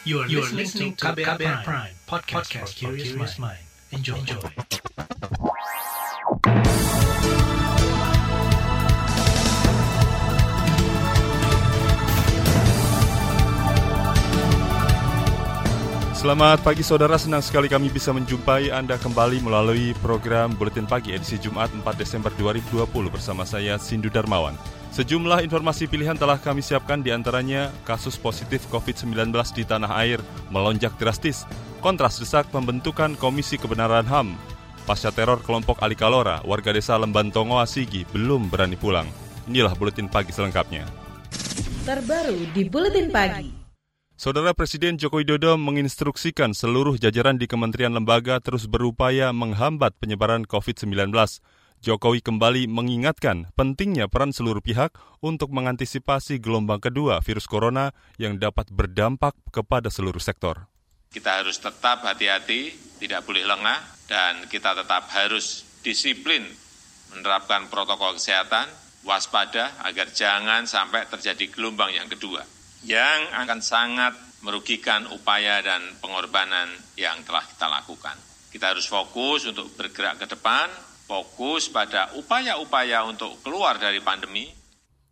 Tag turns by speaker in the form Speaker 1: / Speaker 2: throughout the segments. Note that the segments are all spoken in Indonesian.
Speaker 1: You are, you are listening to KBR, Prime, Prime podcast, podcast for curious mind. Enjoy. Enjoy.
Speaker 2: Selamat pagi saudara, senang sekali kami bisa menjumpai Anda kembali melalui program Buletin Pagi edisi Jumat 4 Desember 2020 bersama saya Sindu Darmawan. Sejumlah informasi pilihan telah kami siapkan di antaranya kasus positif COVID-19 di tanah air melonjak drastis, kontras desak pembentukan Komisi Kebenaran HAM, pasca teror kelompok Ali Kalora, warga desa Lembantongo Asigi belum berani pulang. Inilah Buletin Pagi selengkapnya.
Speaker 3: Terbaru di Buletin Pagi.
Speaker 2: Saudara Presiden Joko Widodo menginstruksikan seluruh jajaran di kementerian lembaga terus berupaya menghambat penyebaran COVID-19. Jokowi kembali mengingatkan pentingnya peran seluruh pihak untuk mengantisipasi gelombang kedua virus corona yang dapat berdampak kepada seluruh sektor.
Speaker 4: Kita harus tetap hati-hati, tidak boleh lengah, dan kita tetap harus disiplin menerapkan protokol kesehatan, waspada agar jangan sampai terjadi gelombang yang kedua yang akan sangat merugikan upaya dan pengorbanan yang telah kita lakukan. Kita harus fokus untuk bergerak ke depan, fokus pada upaya-upaya untuk keluar dari pandemi.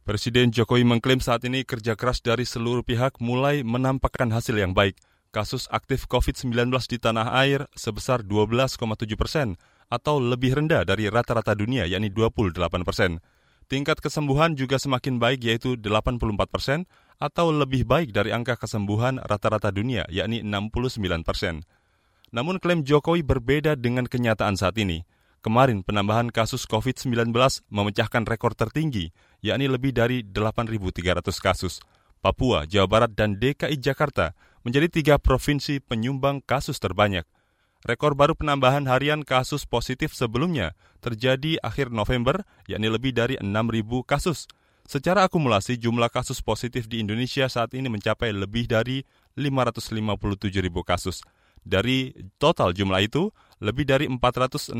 Speaker 2: Presiden Jokowi mengklaim saat ini kerja keras dari seluruh pihak mulai menampakkan hasil yang baik. Kasus aktif COVID-19 di tanah air sebesar 12,7 persen atau lebih rendah dari rata-rata dunia yakni 28 persen. Tingkat kesembuhan juga semakin baik yaitu 84 persen atau lebih baik dari angka kesembuhan rata-rata dunia, yakni 69 persen. Namun klaim Jokowi berbeda dengan kenyataan saat ini. Kemarin penambahan kasus COVID-19 memecahkan rekor tertinggi, yakni lebih dari 8.300 kasus. Papua, Jawa Barat, dan DKI Jakarta menjadi tiga provinsi penyumbang kasus terbanyak. Rekor baru penambahan harian kasus positif sebelumnya terjadi akhir November, yakni lebih dari 6.000 kasus. Secara akumulasi, jumlah kasus positif di Indonesia saat ini mencapai lebih dari 557 ribu kasus. Dari total jumlah itu, lebih dari 462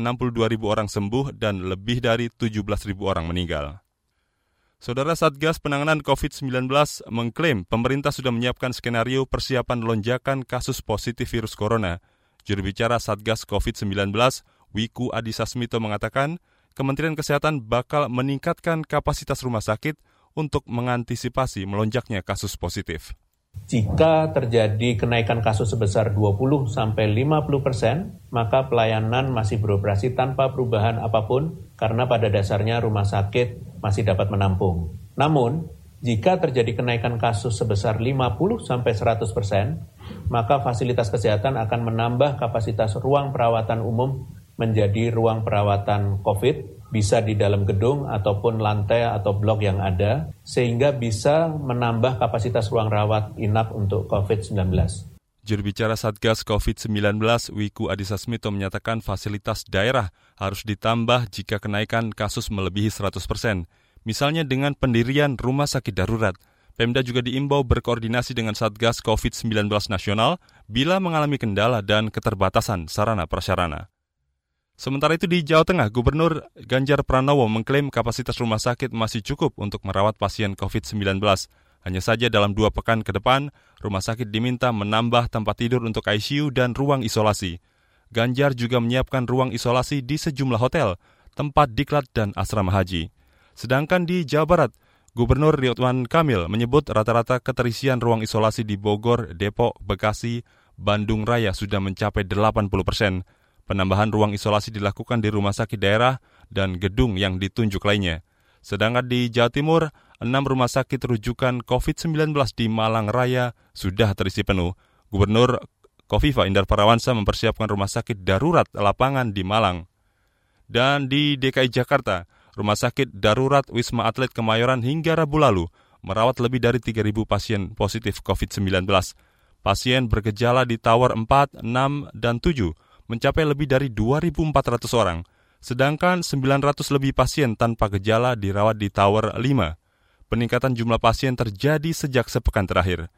Speaker 2: ribu orang sembuh dan lebih dari 17 ribu orang meninggal. Saudara Satgas Penanganan COVID-19 mengklaim pemerintah sudah menyiapkan skenario persiapan lonjakan kasus positif virus corona. Juru bicara Satgas COVID-19, Wiku Adhisa Smito mengatakan, Kementerian Kesehatan bakal meningkatkan kapasitas rumah sakit untuk mengantisipasi melonjaknya kasus positif.
Speaker 5: Jika terjadi kenaikan kasus sebesar 20 sampai 50 persen, maka pelayanan masih beroperasi tanpa perubahan apa pun karena pada dasarnya rumah sakit masih dapat menampung. Namun, jika terjadi kenaikan kasus sebesar 50 sampai 100 persen, maka fasilitas kesehatan akan menambah kapasitas ruang perawatan umum menjadi ruang perawatan COVID, bisa di dalam gedung ataupun lantai atau blok yang ada, sehingga bisa menambah kapasitas ruang rawat inap untuk COVID-19.
Speaker 2: Juru bicara Satgas COVID-19 Wiku Adhisa Smito menyatakan fasilitas daerah harus ditambah jika kenaikan kasus melebihi 100 persen. Misalnya dengan pendirian rumah sakit darurat. Pemda juga diimbau berkoordinasi dengan Satgas COVID-19 nasional bila mengalami kendala dan keterbatasan sarana prasarana. Sementara itu di Jawa Tengah, Gubernur Ganjar Pranowo mengklaim kapasitas rumah sakit masih cukup untuk merawat pasien COVID-19. Hanya saja dalam dua pekan ke depan, rumah sakit diminta menambah tempat tidur untuk ICU dan ruang isolasi. Ganjar juga menyiapkan ruang isolasi di sejumlah hotel, tempat diklat dan asrama haji. Sedangkan di Jawa Barat, Gubernur Ridwan Kamil menyebut rata-rata keterisian ruang isolasi di Bogor, Depok, Bekasi, Bandung Raya sudah mencapai 80 persen. Penambahan ruang isolasi dilakukan di rumah sakit daerah dan gedung yang ditunjuk lainnya. Sedangkan di Jawa Timur, enam rumah sakit rujukan COVID-19 di Malang Raya sudah terisi penuh. Gubernur Kofifa Indar Parawansa mempersiapkan rumah sakit darurat lapangan di Malang. Dan di DKI Jakarta, Rumah Sakit Darurat Wisma Atlet Kemayoran hingga Rabu lalu merawat lebih dari 3.000 pasien positif COVID-19. Pasien bergejala di Tower 4, 6, dan 7 mencapai lebih dari 2.400 orang, sedangkan 900 lebih pasien tanpa gejala dirawat di Tower 5. Peningkatan jumlah pasien terjadi sejak sepekan terakhir.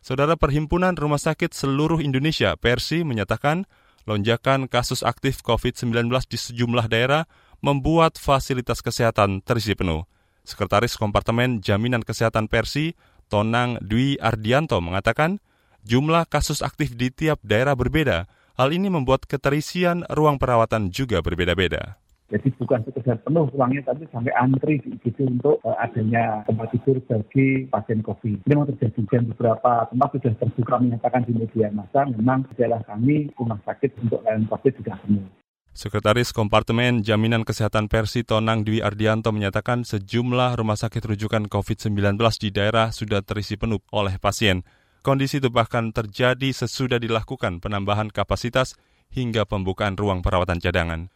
Speaker 2: Saudara Perhimpunan Rumah Sakit Seluruh Indonesia, Persi, menyatakan lonjakan kasus aktif COVID-19 di sejumlah daerah membuat fasilitas kesehatan terisi penuh. Sekretaris Kompartemen Jaminan Kesehatan Persi, Tonang Dwi Ardianto mengatakan, Jumlah kasus aktif di tiap daerah berbeda. Hal ini membuat keterisian ruang perawatan juga berbeda-beda.
Speaker 6: Jadi bukan sekedar penuh ruangnya, tapi sampai antri di IGD untuk uh, adanya tempat tidur bagi pasien COVID. Ini memang terjadi dan beberapa tempat sudah terbuka menyatakan di media massa memang di daerah kami rumah sakit untuk layanan COVID sudah penuh.
Speaker 2: Sekretaris Kompartemen Jaminan Kesehatan Persi Tonang Dwi Ardianto menyatakan sejumlah rumah sakit rujukan COVID-19 di daerah sudah terisi penuh oleh pasien. Kondisi itu bahkan terjadi sesudah dilakukan penambahan kapasitas hingga pembukaan ruang perawatan cadangan.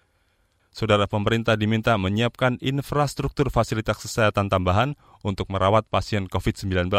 Speaker 2: Saudara pemerintah diminta menyiapkan infrastruktur fasilitas kesehatan tambahan untuk merawat pasien COVID-19.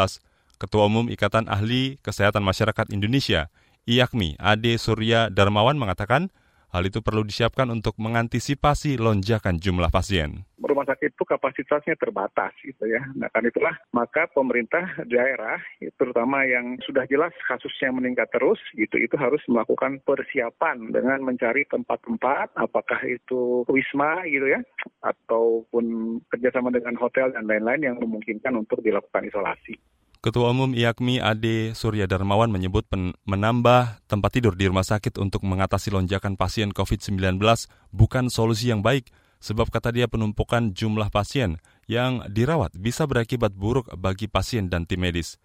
Speaker 2: Ketua Umum Ikatan Ahli Kesehatan Masyarakat Indonesia, IAKMI, Ade Surya Darmawan mengatakan, Hal itu perlu disiapkan untuk mengantisipasi lonjakan jumlah pasien.
Speaker 7: Rumah sakit itu kapasitasnya terbatas gitu ya. Nah kan itulah maka pemerintah daerah terutama yang sudah jelas kasusnya meningkat terus gitu itu harus melakukan persiapan dengan mencari tempat-tempat apakah itu wisma gitu ya ataupun kerjasama dengan hotel dan lain-lain yang memungkinkan untuk dilakukan isolasi.
Speaker 2: Ketua Umum IAKMI Ade Surya Darmawan menyebut menambah tempat tidur di rumah sakit untuk mengatasi lonjakan pasien COVID-19 bukan solusi yang baik, sebab kata dia penumpukan jumlah pasien yang dirawat bisa berakibat buruk bagi pasien dan tim medis.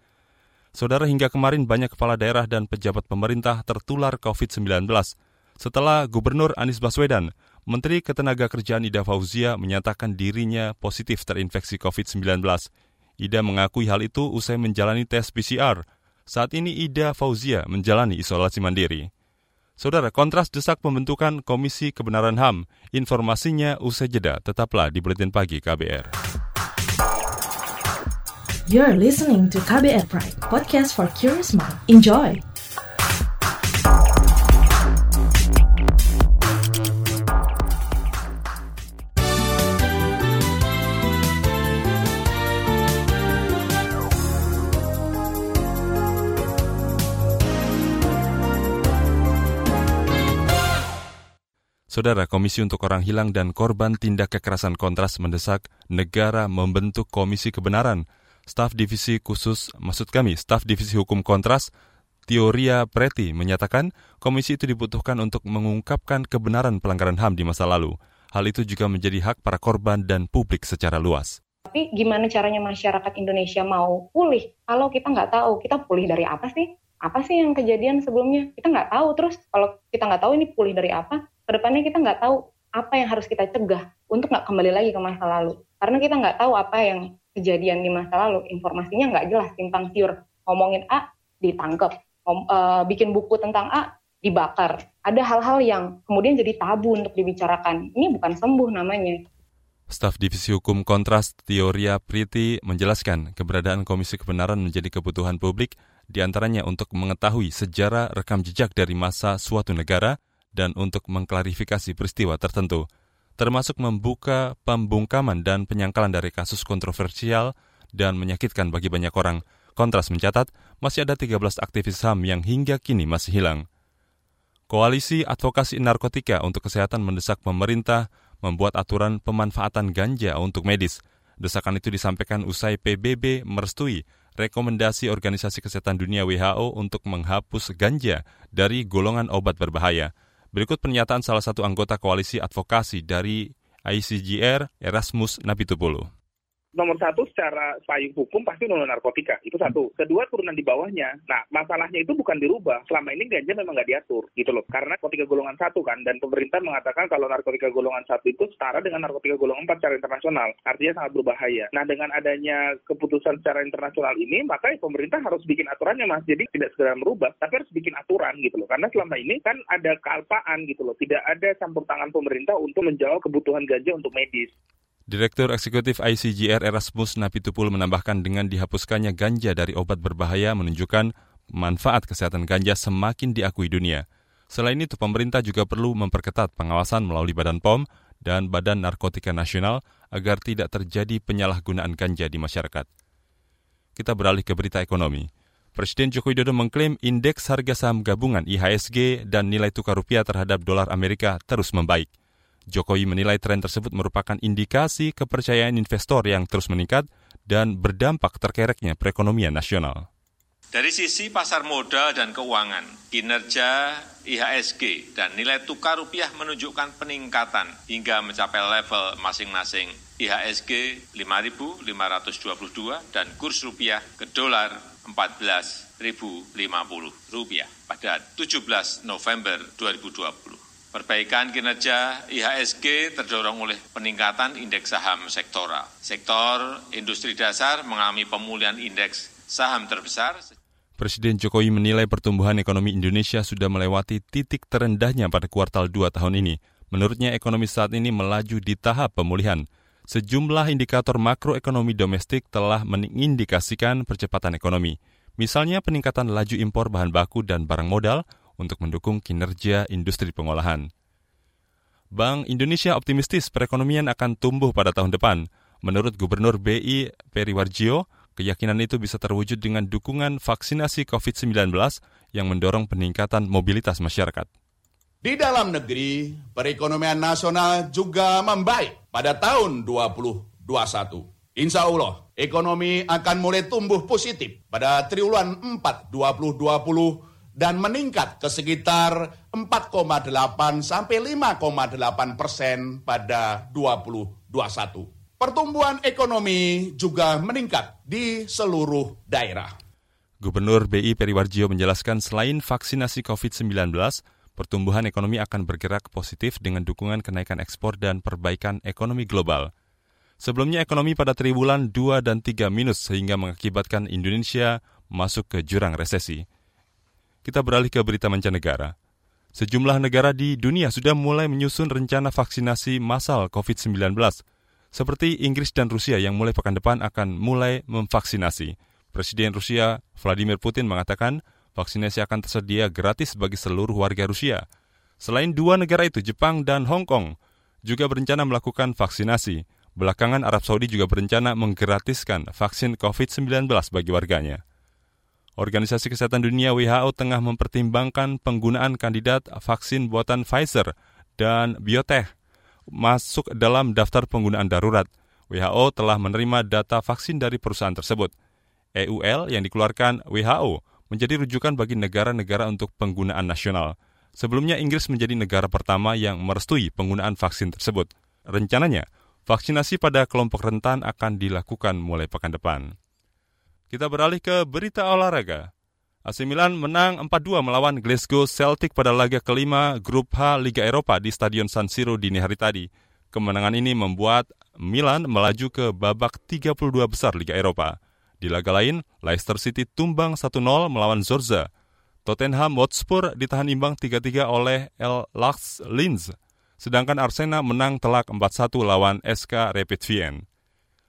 Speaker 2: Saudara hingga kemarin banyak kepala daerah dan pejabat pemerintah tertular COVID-19. Setelah Gubernur Anies Baswedan, Menteri Ketenagakerjaan Ida Fauzia menyatakan dirinya positif terinfeksi COVID-19. Ida mengakui hal itu usai menjalani tes PCR. Saat ini Ida Fauzia menjalani isolasi mandiri. Saudara, kontras desak pembentukan Komisi Kebenaran HAM. Informasinya usai jeda, tetaplah di Buletin Pagi KBR.
Speaker 3: You're listening to KBR Pride, podcast for curious mind. Enjoy!
Speaker 2: Saudara Komisi untuk Orang Hilang dan Korban Tindak Kekerasan Kontras mendesak negara membentuk Komisi Kebenaran. Staf Divisi Khusus, maksud kami, Staf Divisi Hukum Kontras, Teoria Preti, menyatakan komisi itu dibutuhkan untuk mengungkapkan kebenaran pelanggaran HAM di masa lalu. Hal itu juga menjadi hak para korban dan publik secara luas.
Speaker 8: Tapi gimana caranya masyarakat Indonesia mau pulih kalau kita nggak tahu kita pulih dari apa sih? Apa sih yang kejadian sebelumnya? Kita nggak tahu. Terus kalau kita nggak tahu ini pulih dari apa, ke depannya kita nggak tahu apa yang harus kita cegah untuk nggak kembali lagi ke masa lalu. Karena kita nggak tahu apa yang kejadian di masa lalu, informasinya nggak jelas, simpang siur. Ngomongin A, ditangkap. Ngom, uh, bikin buku tentang A, dibakar. Ada hal-hal yang kemudian jadi tabu untuk dibicarakan. Ini bukan sembuh namanya.
Speaker 2: Staf Divisi Hukum Kontras Teoria Priti menjelaskan keberadaan Komisi Kebenaran menjadi kebutuhan publik di antaranya untuk mengetahui sejarah rekam jejak dari masa suatu negara dan untuk mengklarifikasi peristiwa tertentu, termasuk membuka pembungkaman dan penyangkalan dari kasus kontroversial dan menyakitkan bagi banyak orang. Kontras mencatat, masih ada 13 aktivis HAM yang hingga kini masih hilang. Koalisi Advokasi Narkotika untuk Kesehatan mendesak pemerintah membuat aturan pemanfaatan ganja untuk medis. Desakan itu disampaikan usai PBB merestui rekomendasi Organisasi Kesehatan Dunia WHO untuk menghapus ganja dari golongan obat berbahaya. Berikut pernyataan salah satu anggota koalisi advokasi dari ICGR, Erasmus Napitupulu
Speaker 7: nomor satu secara payung hukum pasti undang narkotika. Itu satu. Kedua turunan di bawahnya. Nah masalahnya itu bukan dirubah. Selama ini ganja memang nggak diatur gitu loh. Karena narkotika golongan satu kan. Dan pemerintah mengatakan kalau narkotika golongan satu itu setara dengan narkotika golongan empat secara internasional. Artinya sangat berbahaya. Nah dengan adanya keputusan secara internasional ini maka ya pemerintah harus bikin aturannya mas. Jadi tidak segera merubah tapi harus bikin aturan gitu loh. Karena selama ini kan ada kealpaan gitu loh. Tidak ada campur tangan pemerintah untuk menjawab kebutuhan ganja untuk medis
Speaker 2: Direktur Eksekutif ICGR Erasmus Napitupul menambahkan dengan dihapuskannya ganja dari obat berbahaya menunjukkan manfaat kesehatan ganja semakin diakui dunia. Selain itu, pemerintah juga perlu memperketat pengawasan melalui Badan POM dan Badan Narkotika Nasional agar tidak terjadi penyalahgunaan ganja di masyarakat. Kita beralih ke berita ekonomi. Presiden Joko Widodo mengklaim indeks harga saham gabungan IHSG dan nilai tukar rupiah terhadap dolar Amerika terus membaik. Jokowi menilai tren tersebut merupakan indikasi kepercayaan investor yang terus meningkat dan berdampak terkereknya perekonomian nasional.
Speaker 4: Dari sisi pasar modal dan keuangan, kinerja IHSG dan nilai tukar rupiah menunjukkan peningkatan hingga mencapai level masing-masing IHSG 5.522 dan kurs rupiah ke dolar 14.050 rupiah pada 17 November 2020. Perbaikan kinerja IHSG terdorong oleh peningkatan indeks saham sektoral. Sektor industri dasar mengalami pemulihan indeks saham terbesar
Speaker 2: Presiden Jokowi menilai pertumbuhan ekonomi Indonesia sudah melewati titik terendahnya pada kuartal 2 tahun ini. Menurutnya ekonomi saat ini melaju di tahap pemulihan. Sejumlah indikator makroekonomi domestik telah mengindikasikan percepatan ekonomi. Misalnya peningkatan laju impor bahan baku dan barang modal untuk mendukung kinerja industri pengolahan. Bank Indonesia optimistis perekonomian akan tumbuh pada tahun depan. Menurut Gubernur BI Periwarjio, Keyakinan itu bisa terwujud dengan dukungan vaksinasi COVID-19 yang mendorong peningkatan mobilitas masyarakat.
Speaker 9: Di dalam negeri, perekonomian nasional juga membaik pada tahun 2021. Insya Allah, ekonomi akan mulai tumbuh positif pada triwulan 4 2020 dan meningkat ke sekitar 4,8 sampai 5,8 persen pada 2021. Pertumbuhan ekonomi juga meningkat di seluruh daerah.
Speaker 2: Gubernur BI Periwarjio menjelaskan selain vaksinasi COVID-19, pertumbuhan ekonomi akan bergerak positif dengan dukungan kenaikan ekspor dan perbaikan ekonomi global. Sebelumnya ekonomi pada triwulan 2 dan 3 minus sehingga mengakibatkan Indonesia masuk ke jurang resesi. Kita beralih ke berita mancanegara. Sejumlah negara di dunia sudah mulai menyusun rencana vaksinasi massal COVID-19 seperti Inggris dan Rusia yang mulai pekan depan akan mulai memvaksinasi. Presiden Rusia Vladimir Putin mengatakan vaksinasi akan tersedia gratis bagi seluruh warga Rusia. Selain dua negara itu, Jepang dan Hong Kong juga berencana melakukan vaksinasi. Belakangan Arab Saudi juga berencana menggratiskan vaksin COVID-19 bagi warganya. Organisasi Kesehatan Dunia WHO tengah mempertimbangkan penggunaan kandidat vaksin buatan Pfizer dan Biotech masuk dalam daftar penggunaan darurat. WHO telah menerima data vaksin dari perusahaan tersebut. EUL yang dikeluarkan WHO menjadi rujukan bagi negara-negara untuk penggunaan nasional. Sebelumnya Inggris menjadi negara pertama yang merestui penggunaan vaksin tersebut. Rencananya, vaksinasi pada kelompok rentan akan dilakukan mulai pekan depan. Kita beralih ke berita olahraga. AC Milan menang 4-2 melawan Glasgow Celtic pada laga kelima Grup H Liga Eropa di Stadion San Siro dini hari tadi. Kemenangan ini membuat Milan melaju ke babak 32 besar Liga Eropa. Di laga lain, Leicester City tumbang 1-0 melawan Zorza. Tottenham Hotspur ditahan imbang 3-3 oleh El Lax Linz. Sedangkan Arsenal menang telak 4-1 lawan SK Rapid Wien.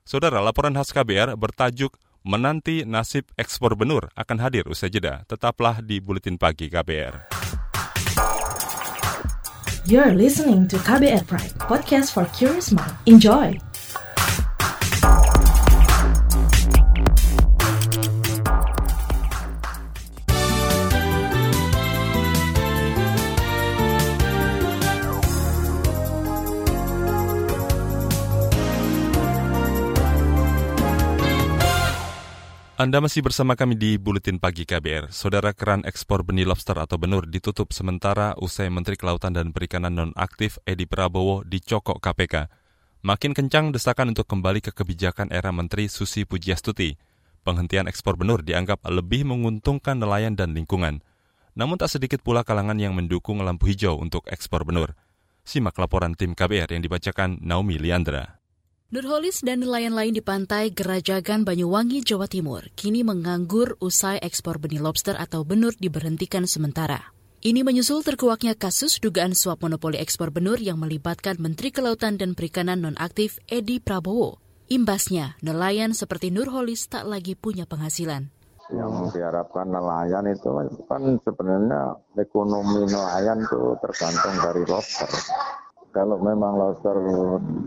Speaker 2: Saudara, laporan khas KBR bertajuk menanti nasib ekspor benur akan hadir usai jeda. Tetaplah di Buletin Pagi KBR.
Speaker 3: You're listening to KBR Pride, podcast for curious mind. Enjoy!
Speaker 2: Anda masih bersama kami di Buletin Pagi KBR. Saudara keran ekspor benih lobster atau benur ditutup sementara usai Menteri Kelautan dan Perikanan nonaktif Edi Prabowo dicokok KPK. Makin kencang desakan untuk kembali ke kebijakan era Menteri Susi Pujiastuti. Penghentian ekspor benur dianggap lebih menguntungkan nelayan dan lingkungan. Namun tak sedikit pula kalangan yang mendukung lampu hijau untuk ekspor benur. Simak laporan tim KBR yang dibacakan Naomi Liandra.
Speaker 10: Nurholis dan nelayan lain di pantai Gerajagan Banyuwangi, Jawa Timur kini menganggur usai ekspor benih lobster atau benur diberhentikan sementara. Ini menyusul terkuaknya kasus dugaan suap monopoli ekspor benur yang melibatkan Menteri Kelautan dan Perikanan nonaktif Edi Prabowo. Imbasnya, nelayan seperti Nurholis tak lagi punya penghasilan.
Speaker 11: Yang diharapkan nelayan itu kan sebenarnya ekonomi nelayan itu tergantung dari lobster kalau memang lobster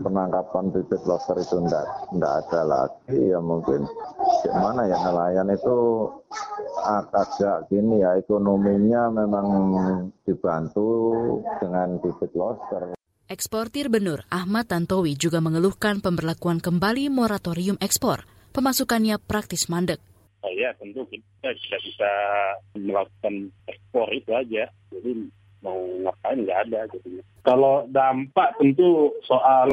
Speaker 11: penangkapan bibit lobster itu tidak tidak ada lagi ya mungkin gimana ya nelayan itu agak gini ya ekonominya memang dibantu dengan bibit lobster.
Speaker 10: Eksportir benur Ahmad Tantowi juga mengeluhkan pemberlakuan kembali moratorium ekspor. Pemasukannya praktis mandek.
Speaker 12: oh ya tentu kita tidak bisa melakukan ekspor itu aja. Jadi mau ngapain nggak ada gitu. Kalau dampak tentu soal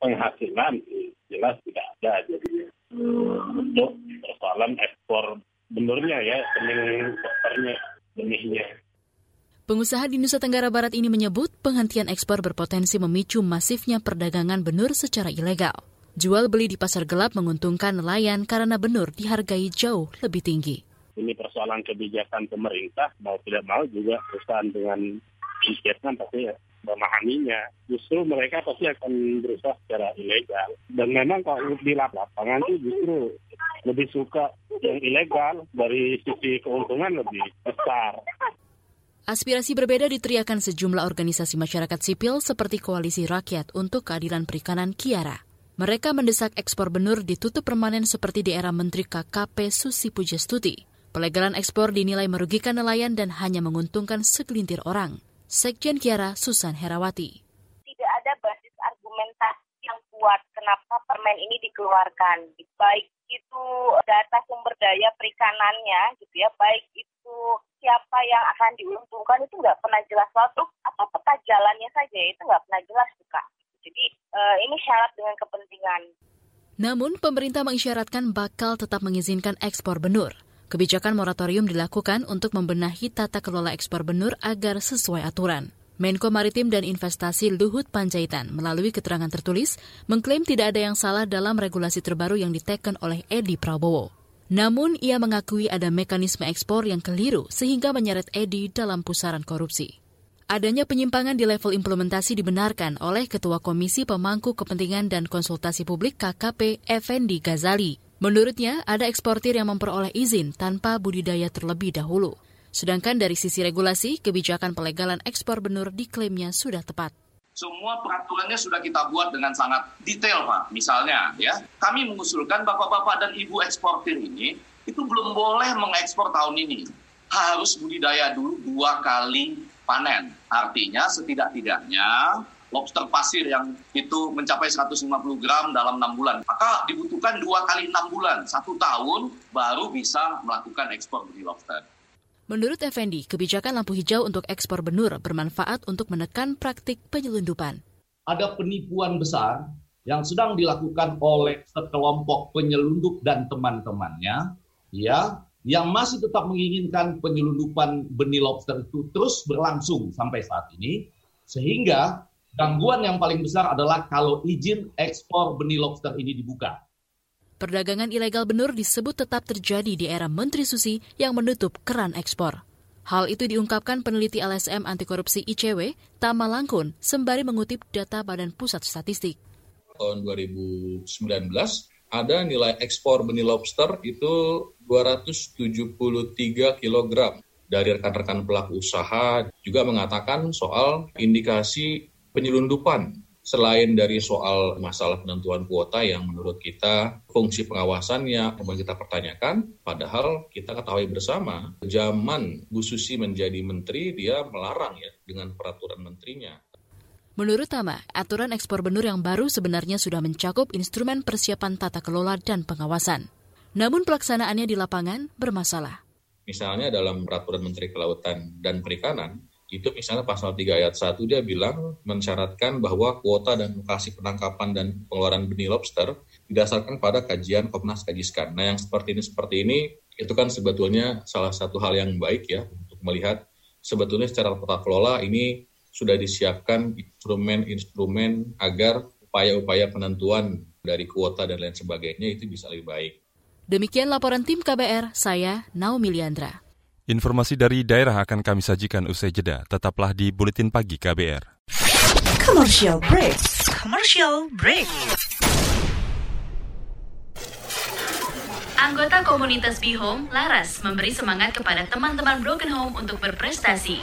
Speaker 12: penghasilan jelas tidak ada jadi untuk persoalan ekspor benurnya ya benih ekspornya benihnya.
Speaker 10: Pengusaha di Nusa Tenggara Barat ini menyebut penghentian ekspor berpotensi memicu masifnya perdagangan benur secara ilegal. Jual beli di pasar gelap menguntungkan nelayan karena benur dihargai jauh lebih tinggi.
Speaker 12: Ini persoalan kebijakan pemerintah, mau tidak mau juga perusahaan dengan Vietnam pasti ya memahaminya. Justru mereka pasti akan berusaha secara ilegal. Dan memang kalau di lapangan itu justru lebih suka yang ilegal dari sisi keuntungan lebih besar.
Speaker 10: Aspirasi berbeda diteriakan sejumlah organisasi masyarakat sipil seperti Koalisi Rakyat untuk Keadilan Perikanan Kiara. Mereka mendesak ekspor benur ditutup permanen seperti di era Menteri KKP Susi Pujastuti. Pelegalan ekspor dinilai merugikan nelayan dan hanya menguntungkan segelintir orang. Sekjen Kiara Susan Herawati.
Speaker 13: Tidak ada basis argumentasi yang kuat kenapa permen ini dikeluarkan. Baik itu data sumber daya perikanannya gitu ya, baik itu siapa yang akan diuntungkan itu nggak pernah jelas waktu atau peta jalannya saja itu nggak pernah jelas buka. Jadi uh, ini syarat dengan kepentingan.
Speaker 10: Namun pemerintah mengisyaratkan bakal tetap mengizinkan ekspor benur. Kebijakan moratorium dilakukan untuk membenahi tata kelola ekspor benur agar sesuai aturan. Menko Maritim dan Investasi Luhut Panjaitan melalui keterangan tertulis mengklaim tidak ada yang salah dalam regulasi terbaru yang diteken oleh Edi Prabowo. Namun, ia mengakui ada mekanisme ekspor yang keliru sehingga menyeret Edi dalam pusaran korupsi. Adanya penyimpangan di level implementasi dibenarkan oleh Ketua Komisi Pemangku Kepentingan dan Konsultasi Publik KKP Effendi Ghazali. Menurutnya, ada eksportir yang memperoleh izin tanpa budidaya terlebih dahulu. Sedangkan dari sisi regulasi, kebijakan pelegalan ekspor benur diklaimnya sudah tepat
Speaker 14: semua peraturannya sudah kita buat dengan sangat detail Pak. Misalnya ya, kami mengusulkan bapak-bapak dan ibu eksportir ini itu belum boleh mengekspor tahun ini. Harus budidaya dulu dua kali panen. Artinya setidak-tidaknya lobster pasir yang itu mencapai 150 gram dalam enam bulan. Maka dibutuhkan dua kali enam bulan, satu tahun baru bisa melakukan ekspor benih lobster.
Speaker 10: Menurut Effendi, kebijakan lampu hijau untuk ekspor benur bermanfaat untuk menekan praktik penyelundupan.
Speaker 15: Ada penipuan besar yang sedang dilakukan oleh sekelompok penyelundup dan teman-temannya, ya, yang masih tetap menginginkan penyelundupan benih lobster itu terus berlangsung sampai saat ini, sehingga gangguan yang paling besar adalah kalau izin ekspor benih lobster ini dibuka.
Speaker 10: Perdagangan ilegal benur disebut tetap terjadi di era Menteri Susi yang menutup keran ekspor. Hal itu diungkapkan peneliti LSM anti korupsi ICW, Tama Langkun, sembari mengutip data Badan Pusat Statistik.
Speaker 16: Tahun 2019 ada nilai ekspor benih lobster itu 273 kg. Dari rekan-rekan pelaku usaha juga mengatakan soal indikasi penyelundupan selain dari soal masalah penentuan kuota yang menurut kita fungsi pengawasannya kemudian kita pertanyakan, padahal kita ketahui bersama zaman Bu Susi menjadi menteri dia melarang ya dengan peraturan menterinya.
Speaker 10: Menurut Tama, aturan ekspor benur yang baru sebenarnya sudah mencakup instrumen persiapan tata kelola dan pengawasan. Namun pelaksanaannya di lapangan bermasalah.
Speaker 16: Misalnya dalam peraturan Menteri Kelautan dan Perikanan, itu misalnya pasal 3 ayat 1 dia bilang mensyaratkan bahwa kuota dan lokasi penangkapan dan pengeluaran benih lobster didasarkan pada kajian Komnas Kajiskan. Nah yang seperti ini seperti ini itu kan sebetulnya salah satu hal yang baik ya untuk melihat sebetulnya secara tata kelola ini sudah disiapkan instrumen-instrumen agar upaya-upaya penentuan dari kuota dan lain sebagainya itu bisa lebih baik.
Speaker 10: Demikian laporan tim KBR, saya Naomi Liandra.
Speaker 2: Informasi dari daerah akan kami sajikan usai jeda. Tetaplah di Buletin Pagi KBR.
Speaker 3: Commercial break. Commercial break.
Speaker 10: Anggota komunitas Be Home, Laras, memberi semangat kepada teman-teman Broken Home untuk berprestasi.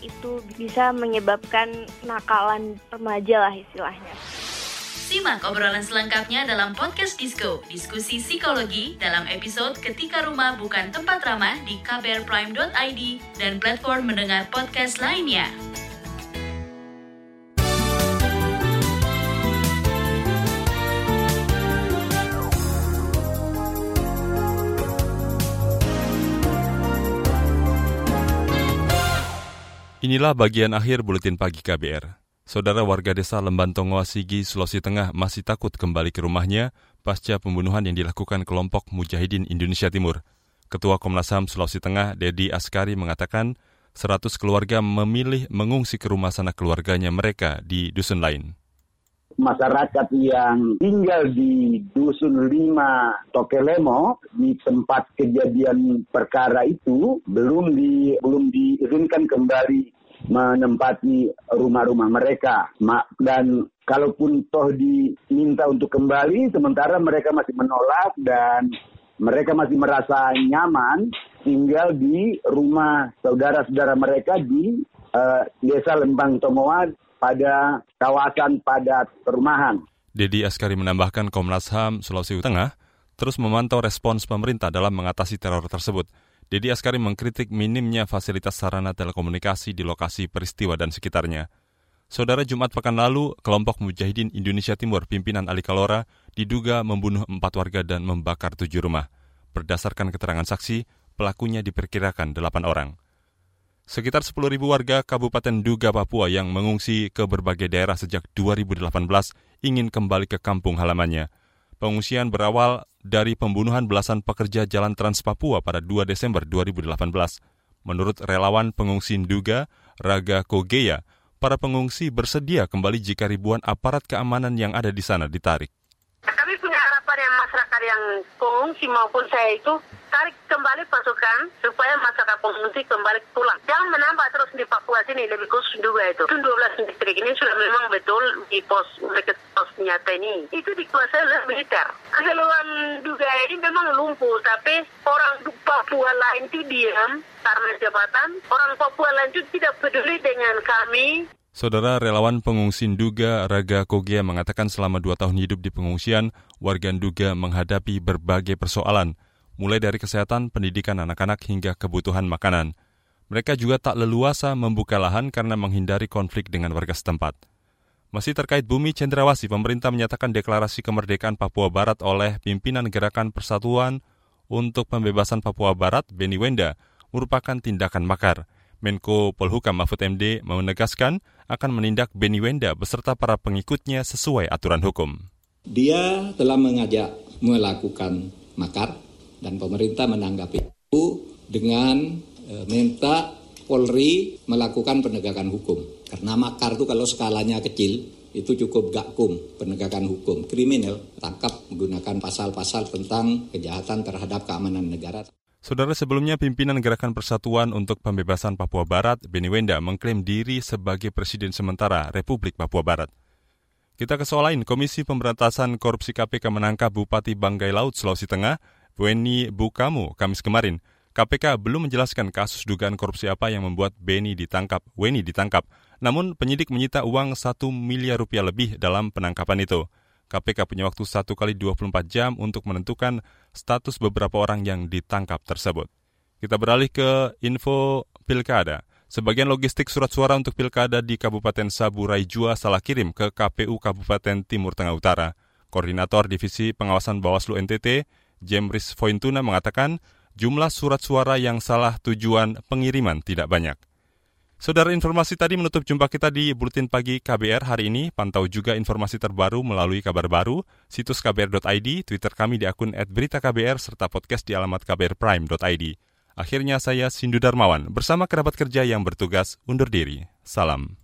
Speaker 17: itu bisa menyebabkan nakalan remaja lah istilahnya.
Speaker 10: Simak obrolan selengkapnya dalam podcast Disko, diskusi psikologi dalam episode Ketika Rumah Bukan Tempat Ramah di kbrprime.id dan platform mendengar podcast lainnya.
Speaker 2: Inilah bagian akhir Buletin Pagi KBR. Saudara warga desa Lembantongoa Sigi, Sulawesi Tengah masih takut kembali ke rumahnya pasca pembunuhan yang dilakukan kelompok Mujahidin Indonesia Timur. Ketua Komnas HAM Sulawesi Tengah, Dedi Askari, mengatakan 100 keluarga memilih mengungsi ke rumah sanak keluarganya mereka di dusun lain
Speaker 18: masyarakat yang tinggal di Dusun 5 Tokelemo di tempat kejadian perkara itu belum di belum diizinkan kembali menempati rumah-rumah mereka. Dan kalaupun toh diminta untuk kembali, sementara mereka masih menolak dan mereka masih merasa nyaman tinggal di rumah saudara-saudara mereka di uh, desa Lembang Tomoa pada kawasan padat perumahan.
Speaker 2: Dedi Askari menambahkan Komnas HAM Sulawesi Tengah terus memantau respons pemerintah dalam mengatasi teror tersebut. Dedi Askari mengkritik minimnya fasilitas sarana telekomunikasi di lokasi peristiwa dan sekitarnya. Saudara Jumat pekan lalu, kelompok Mujahidin Indonesia Timur pimpinan Ali Kalora diduga membunuh empat warga dan membakar tujuh rumah. Berdasarkan keterangan saksi, pelakunya diperkirakan delapan orang. Sekitar 10.000 warga Kabupaten Duga, Papua yang mengungsi ke berbagai daerah sejak 2018 ingin kembali ke kampung halamannya. Pengungsian berawal dari pembunuhan belasan pekerja Jalan Trans Papua pada 2 Desember 2018. Menurut relawan pengungsi Nduga, Raga Kogeya, para pengungsi bersedia kembali jika ribuan aparat keamanan yang ada di sana ditarik.
Speaker 19: Kami punya harapan yang masyarakat yang pengungsi maupun saya itu tarik kembali pasukan supaya masyarakat pengungsi kembali pulang. Jangan menambah terus di Papua sini lebih khusus juga itu. Itu 12 distrik ini sudah memang betul di pos mereka pos nyata ini. Itu dikuasai oleh militer. Keseluruhan juga ini memang lumpuh, tapi orang Papua lain itu diam karena jabatan. Orang Papua lain itu tidak peduli dengan kami.
Speaker 2: Saudara relawan pengungsi Nduga Raga Kogea mengatakan selama dua tahun hidup di pengungsian, warga Nduga menghadapi berbagai persoalan, mulai dari kesehatan, pendidikan anak-anak hingga kebutuhan makanan. Mereka juga tak leluasa membuka lahan karena menghindari konflik dengan warga setempat. Masih terkait bumi cendrawasih, pemerintah menyatakan deklarasi kemerdekaan Papua Barat oleh pimpinan Gerakan Persatuan untuk Pembebasan Papua Barat, Beni Wenda, merupakan tindakan makar. Menko Polhukam Mahfud MD menegaskan akan menindak Beni Wenda beserta para pengikutnya sesuai aturan hukum.
Speaker 20: Dia telah mengajak melakukan makar dan pemerintah menanggapi itu dengan e, minta Polri melakukan penegakan hukum. Karena makar itu kalau skalanya kecil, itu cukup gakum penegakan hukum. Kriminal tangkap menggunakan pasal-pasal tentang kejahatan terhadap keamanan negara.
Speaker 2: Saudara sebelumnya pimpinan Gerakan Persatuan untuk Pembebasan Papua Barat, Beni Wenda, mengklaim diri sebagai Presiden sementara Republik Papua Barat. Kita ke soal lain, Komisi Pemberantasan Korupsi KPK menangkap Bupati Banggai Laut, Sulawesi Tengah, Weni Bukamu Kamis kemarin. KPK belum menjelaskan kasus dugaan korupsi apa yang membuat Beni ditangkap, Weni ditangkap. Namun penyidik menyita uang 1 miliar rupiah lebih dalam penangkapan itu. KPK punya waktu 1 kali 24 jam untuk menentukan status beberapa orang yang ditangkap tersebut. Kita beralih ke info pilkada. Sebagian logistik surat suara untuk pilkada di Kabupaten Saburai Jua salah kirim ke KPU Kabupaten Timur Tengah Utara. Koordinator Divisi Pengawasan Bawaslu NTT, Jemris Fointuna mengatakan jumlah surat suara yang salah tujuan pengiriman tidak banyak. Saudara informasi tadi menutup jumpa kita di Buletin Pagi KBR hari ini. Pantau juga informasi terbaru melalui kabar baru, situs kbr.id, Twitter kami di akun @beritaKBR serta podcast di alamat kbrprime.id. Akhirnya saya Sindu Darmawan bersama kerabat kerja yang bertugas undur diri. Salam.